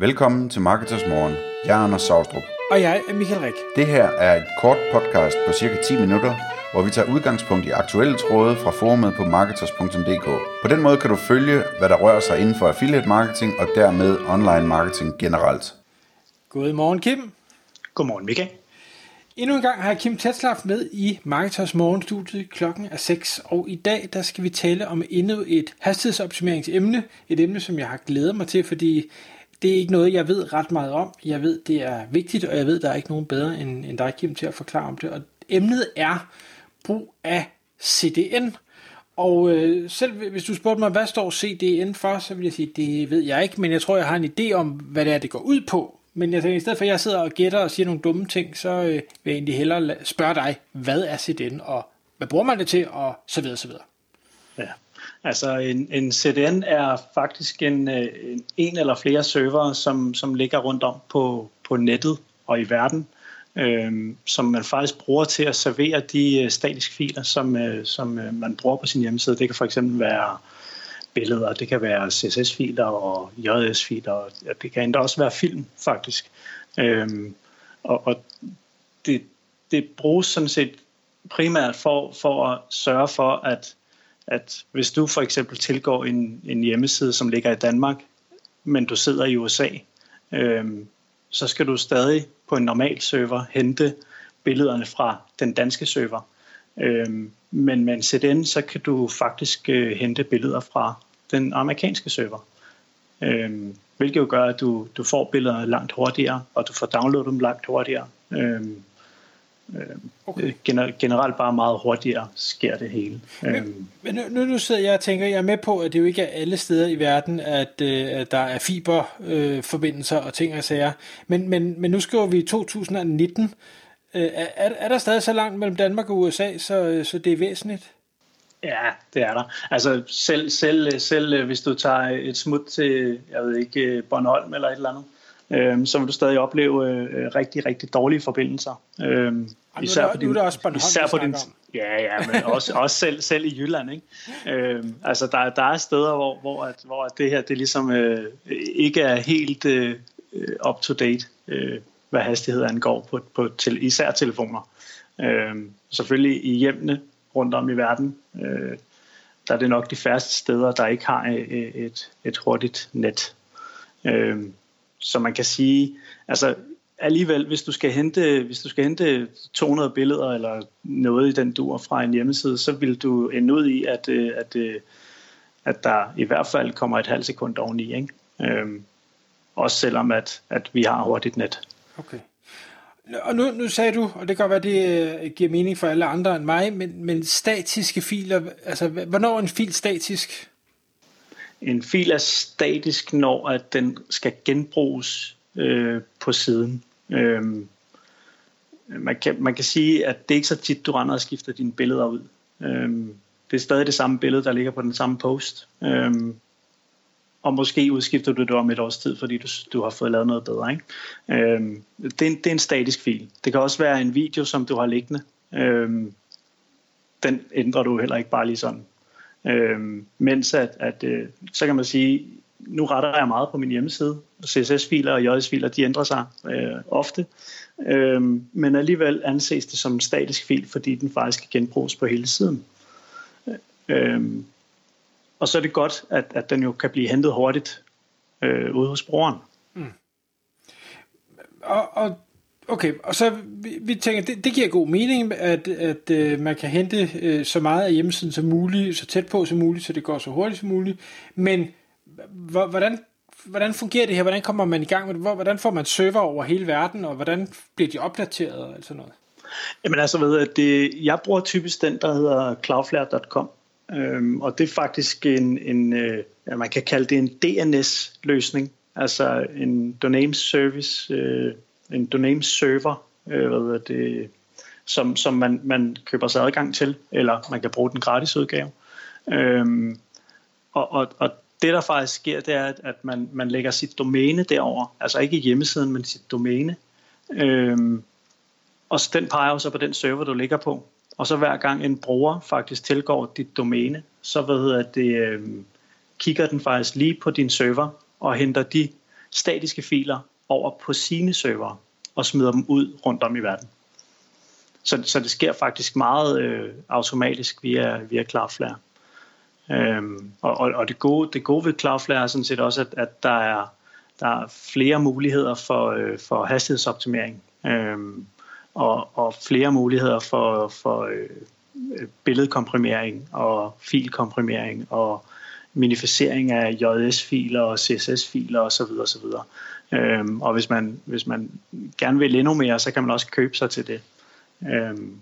Velkommen til Marketers Morgen. Jeg er Anders Saustrup. Og jeg er Michael Rik. Det her er et kort podcast på cirka 10 minutter, hvor vi tager udgangspunkt i aktuelle tråde fra forumet på marketers.dk. På den måde kan du følge, hvad der rører sig inden for affiliate marketing og dermed online marketing generelt. Godmorgen Kim. Godmorgen Michael. Endnu en gang har jeg Kim Tetslaff med i Marketers Morgenstudiet. Klokken er 6, og i dag der skal vi tale om endnu et hastighedsoptimeringsemne. Et emne, som jeg har glædet mig til, fordi det er ikke noget, jeg ved ret meget om. Jeg ved, det er vigtigt, og jeg ved, der er ikke nogen bedre end, end dig, Kim, til at forklare om det. Og emnet er brug af CDN. Og øh, selv hvis du spurgte mig, hvad står CDN for, så vil jeg sige, det ved jeg ikke, men jeg tror, jeg har en idé om, hvad det er, det går ud på. Men jeg tænker, i stedet for at jeg sidder og gætter og siger nogle dumme ting, så øh, vil jeg egentlig hellere spørge dig, hvad er CDN, og hvad bruger man det til, og så videre, så videre. Ja. Altså en, en CDN er faktisk en, en, en eller flere server, som, som ligger rundt om på, på nettet og i verden, øh, som man faktisk bruger til at servere de øh, statiske filer, som, øh, som øh, man bruger på sin hjemmeside. Det kan for eksempel være billeder, det kan være CSS-filer og JS-filer, og det kan endda også være film faktisk. Øh, og og det, det bruges sådan set primært for, for at sørge for, at at hvis du for eksempel tilgår en, en hjemmeside, som ligger i Danmark, men du sidder i USA, øh, så skal du stadig på en normal server hente billederne fra den danske server. Øh, men med en CDN, så kan du faktisk øh, hente billeder fra den amerikanske server. Øh, hvilket jo gør, at du, du får billederne langt hurtigere, og du får downloadet dem langt hurtigere. Øh, Okay. Øh, generelt bare meget hurtigere sker det hele. Men, øhm. men nu, nu, sidder jeg og tænker, jeg er med på, at det jo ikke er alle steder i verden, at, øh, at der er fiberforbindelser øh, og ting og sager. Men, men, men nu skriver vi 2019. Øh, er, er der stadig så langt mellem Danmark og USA, så, så det er væsentligt? Ja, det er der. Altså selv, selv, selv hvis du tager et smut til, jeg ved ikke, Bornholm eller et eller andet, øh, så vil du stadig opleve øh, rigtig, rigtig dårlige forbindelser. Øh, især nu, er der, din, nu er der også Bornholm, især på din, Ja, ja, men også, også selv, selv i Jylland. Ikke? Øh, altså der, der er steder, hvor, hvor, at, hvor at det her det ligesom øh, ikke er helt øh, up to date, øh, hvad hastighed angår på, på til, især telefoner. Øh, selvfølgelig i hjemmene rundt om i verden, øh, der er det nok de færreste steder, der ikke har et, et, et hurtigt net. Øh, så man kan sige, altså alligevel, hvis du skal hente, hvis du skal hente 200 billeder eller noget i den dur fra en hjemmeside, så vil du ende ud i, at, øh, at, øh, at der i hvert fald kommer et halvt sekund oveni. Ikke? Øhm, også selvom, at, at vi har hurtigt net. Okay. Og nu, nu sagde du, og det kan godt være, det øh, giver mening for alle andre end mig, men, men statiske filer, altså hvornår er en fil statisk? En fil er statisk, når at den skal genbruges øh, på siden. Øh, man, kan, man kan sige, at det er ikke så tit, du render og skifter dine billeder ud. Øh, det er stadig det samme billede, der ligger på den samme post. Øh, og måske udskifter du det om et års tid, fordi du, du har fået lavet noget bedre. Ikke? Øh, det, er en, det er en statisk fil. Det kan også være en video, som du har liggende. Øh, den ændrer du heller ikke bare lige sådan. Øh, mens at, at øh, så kan man sige, nu retter jeg meget på min hjemmeside. CSS-filer og JS-filer, de ændrer sig øh, ofte. Øh, men alligevel anses det som en statisk fil, fordi den faktisk kan genbruges på hele siden. Øh, og så er det godt, at, at den jo kan blive hentet hurtigt øh, ude hos brugeren. Mm. Og, og Okay, og så vi, vi tænker, det, det giver god mening, at, at øh, man kan hente øh, så meget af hjemmesiden som muligt, så tæt på som muligt, så det går så hurtigt som muligt. Men hvordan, hvordan fungerer det her? Hvordan kommer man i gang med det? Hvordan får man server over hele verden, og hvordan bliver de opdateret og sådan noget? Jamen altså, ved at det, jeg bruger typisk den, der hedder cloudflare.com, øhm, og det er faktisk en, en øh, man kan kalde det en DNS-løsning, altså en domain service, øh, en domain server, øh, hvad det, som, som man, man køber sig adgang til, eller man kan bruge den gratis udgave. Øhm, og, og, og det der faktisk sker, det er, at man, man lægger sit domæne derover, altså ikke hjemmesiden, men sit domæne. Øhm, og den peger jo så på den server, du ligger på. Og så hver gang en bruger faktisk tilgår dit domæne, så hvad hedder det, øhm, kigger den faktisk lige på din server og henter de statiske filer over på sine server og smider dem ud rundt om i verden. Så, så det sker faktisk meget øh, automatisk via, via Cloudflare. Øhm, og, og, og det, gode, det gode ved Cloudflare er sådan set også, at, at der, er, der er flere muligheder for, øh, for hastighedsoptimering. Øhm, og, og flere muligheder for, for øh, billedkomprimering og filkomprimering og minificering af JS-filer og CSS-filer osv. osv. Øhm, og hvis man, hvis man gerne vil endnu mere, så kan man også købe sig til det. Øhm,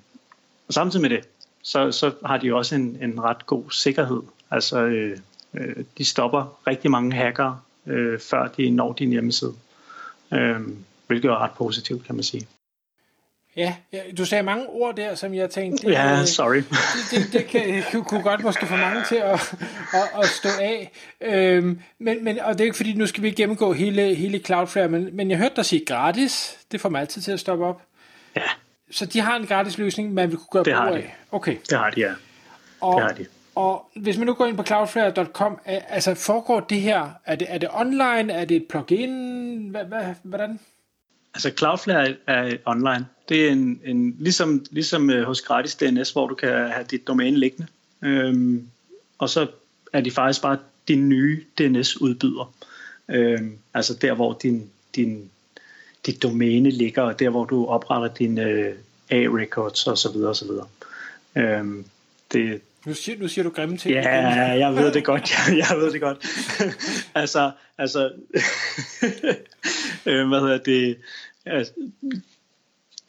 og samtidig med det, så, så har de også en, en ret god sikkerhed. Altså, øh, øh, de stopper rigtig mange hacker, øh, før de når din hjemmeside. Øh, hvilket er ret positivt, kan man sige. Ja, ja, du sagde mange ord der, som jeg tænkte... Det, ja, sorry. Det, det, det kan, kunne godt måske få mange til at, at, at stå af. Øhm, men, men, og det er ikke fordi, nu skal vi gennemgå hele, hele Cloudflare, men, men jeg hørte dig sige gratis. Det får mig altid til at stoppe op. Ja. Så de har en gratis løsning, man vil kunne gøre det brug har af? De. Okay. Det har de, ja. Og, det har de. Og hvis man nu går ind på cloudflare.com, altså foregår det her, er det, er det online, er det et plugin, hvad, hvad, hvordan? Altså Cloudflare er online. Det er en, en ligesom, ligesom øh, hos gratis DNS, hvor du kan have dit domæne liggende. Øhm, og så er de faktisk bare din nye DNS-udbyder. Øhm, altså der, hvor din, din, dit domæne ligger, og der, hvor du opretter dine øh, A-records osv. osv. Øhm, det, nu siger, nu siger du grimme ting. Ja, jeg ved det godt. Jeg, jeg ved det godt. altså, altså øh, hvad hedder det? Altså,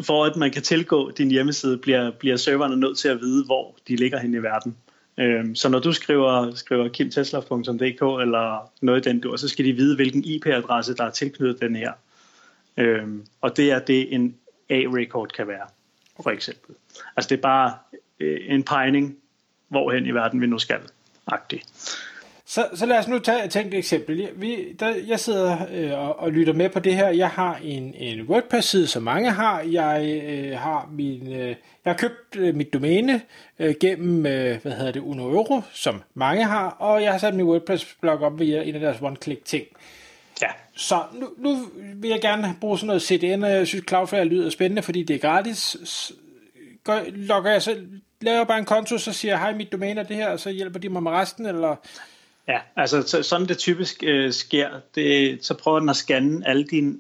for at man kan tilgå din hjemmeside, bliver, bliver serverne nødt til at vide, hvor de ligger hen i verden. Øhm, så når du skriver, skriver kimtesla.dk eller noget i den dur, så skal de vide, hvilken IP-adresse, der er tilknyttet den her. Øhm, og det er det, en A-record kan være, for eksempel. Altså det er bare øh, en pegning, hvorhen i verden vi nu skal. Agtigt. Så, så lad os nu tage, tage et eksempel. Vi, der, jeg sidder øh, og, og lytter med på det her. Jeg har en, en WordPress-side, som mange har. Jeg øh, har min, øh, jeg har købt øh, mit domæne øh, gennem, øh, hvad hedder det, Uno Euro, som mange har, og jeg har sat min WordPress-blog op via en af deres one-click-ting. Ja. Så nu, nu vil jeg gerne bruge sådan noget CDN, og jeg synes Cloudflare lyder spændende, fordi det er gratis. Gør, logger jeg selv, laver bare en konto, så siger jeg, hej, mit domæne er det her, og så hjælper de mig med resten, eller Ja, altså så, sådan det typisk øh, sker, det, så prøver den at scanne alle dine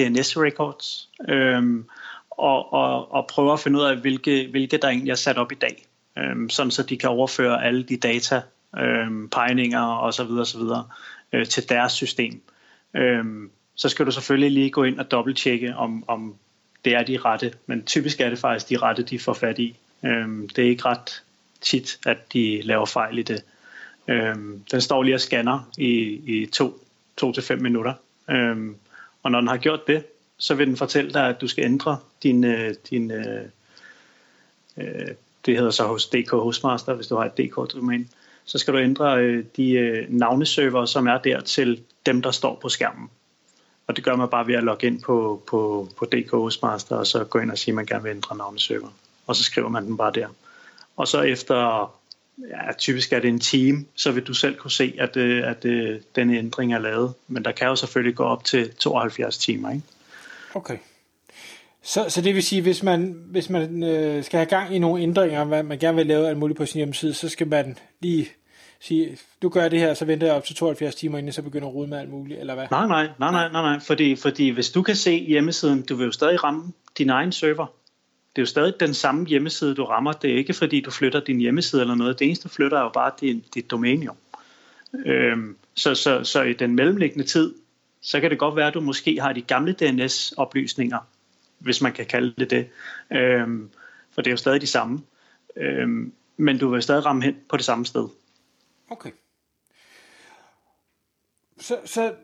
DNS-records, øhm, og, og, og prøver at finde ud af, hvilke, hvilke der egentlig er sat op i dag, øhm, sådan så de kan overføre alle de data, øhm, pegninger osv. videre Øh, til deres system. Øhm, så skal du selvfølgelig lige gå ind og dobbelttjekke, om, om det er de rette, men typisk er det faktisk de rette, de får fat i. Øhm, det er ikke ret tit, at de laver fejl i det. Øhm, den står lige og scanner i, i to, to til fem minutter. Øhm, og når den har gjort det, så vil den fortælle dig, at du skal ændre din, øh, din øh, øh, det hedder så hos DK Hostmaster, hvis du har et DK-domæne, så skal du ændre øh, de øh, navneserver, som er der til dem, der står på skærmen. Og det gør man bare ved at logge ind på, på, på DK Hostmaster, og så gå ind og sige, at man gerne vil ændre navneserver. Og så skriver man den bare der. Og så efter ja, typisk er det en time, så vil du selv kunne se, at, øh, at, at øh, den ændring er lavet. Men der kan jo selvfølgelig gå op til 72 timer. Ikke? Okay. Så, så det vil sige, hvis man, hvis man øh, skal have gang i nogle ændringer, hvad man gerne vil lave alt muligt på sin hjemmeside, så skal man lige sige, du gør det her, så venter jeg op til 72 timer, inden jeg så begynder at rode med alt muligt, eller hvad? Nej, nej, nej, nej, nej, nej. Fordi, fordi hvis du kan se hjemmesiden, du vil jo stadig ramme din egen server det er jo stadig den samme hjemmeside, du rammer. Det er ikke fordi, du flytter din hjemmeside eller noget. Det eneste, du flytter, er jo bare dit, dit domæne. Øhm, så, så, så i den mellemliggende tid, så kan det godt være, at du måske har de gamle DNS-oplysninger, hvis man kan kalde det det. Øhm, for det er jo stadig de samme. Øhm, men du vil stadig ramme hen på det samme sted. Okay. Så, så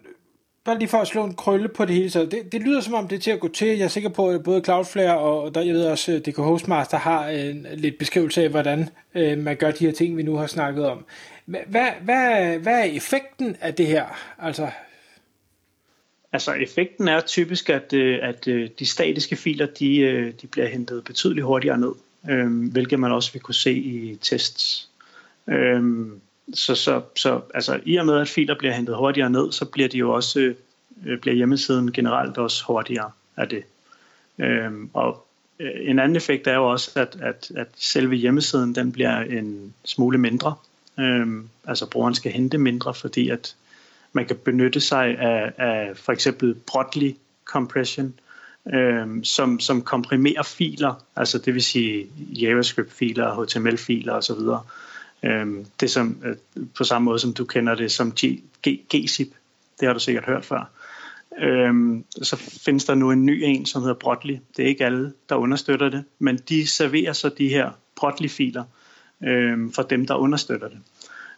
bare lige for at slå en krølle på det hele, så det, det lyder som om det er til at gå til. Jeg er sikker på, at både Cloudflare og der, jeg ved også, DK Hostmaster har en lidt beskrivelse af, hvordan øh, man gør de her ting, vi nu har snakket om. Hvad, hvad, hvad er effekten af det her? Altså, Altså effekten er typisk, at, øh, at øh, de statiske filer, de, øh, de bliver hentet betydeligt hurtigere ned, øhm, hvilket man også vil kunne se i tests. Øhm, så, så, så altså, i og med, at filer bliver hentet hurtigere ned, så bliver de jo også øh, bliver hjemmesiden generelt også hurtigere af det. Øhm, og øh, en anden effekt er jo også, at, at, at selve hjemmesiden den bliver en smule mindre. Øhm, altså brugeren skal hente mindre, fordi at man kan benytte sig af, af for eksempel Brotli compression, øhm, som, som komprimerer filer, altså det vil sige JavaScript-filer, HTML-filer osv. Øhm, det som, øh, på samme måde som du kender det som G, G, gzip, det har du sikkert hørt før. Øhm, så findes der nu en ny en, som hedder Brotli. Det er ikke alle, der understøtter det, men de serverer så de her Brotli-filer øhm, for dem, der understøtter det.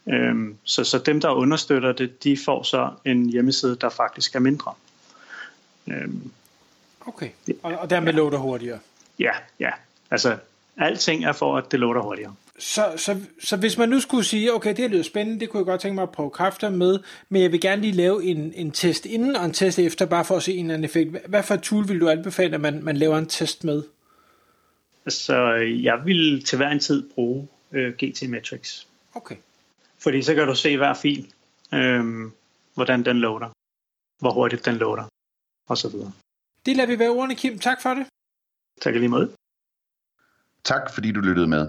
Øhm, så, så dem, der understøtter det, de får så en hjemmeside, der faktisk er mindre. Øhm, okay, og, og dermed ja. loader hurtigere? Ja, ja. Altså, alting er for, at det loader hurtigere. Så, så, så hvis man nu skulle sige, okay, det lyder spændende, det kunne jeg godt tænke mig at prøve kræfter med, men jeg vil gerne lige lave en, en test inden og en test efter, bare for at se en eller anden effekt. Hvad for et tool vil du anbefale, at man, man laver en test med? Så jeg vil til hver en tid bruge øh, GT Metrics. Okay. Fordi så kan du se hver fil, øh, hvordan den loader, hvor hurtigt den loader, og så videre. Det lader vi være ordene, Kim. Tak for det. Tak lige måde. Tak fordi du lyttede med.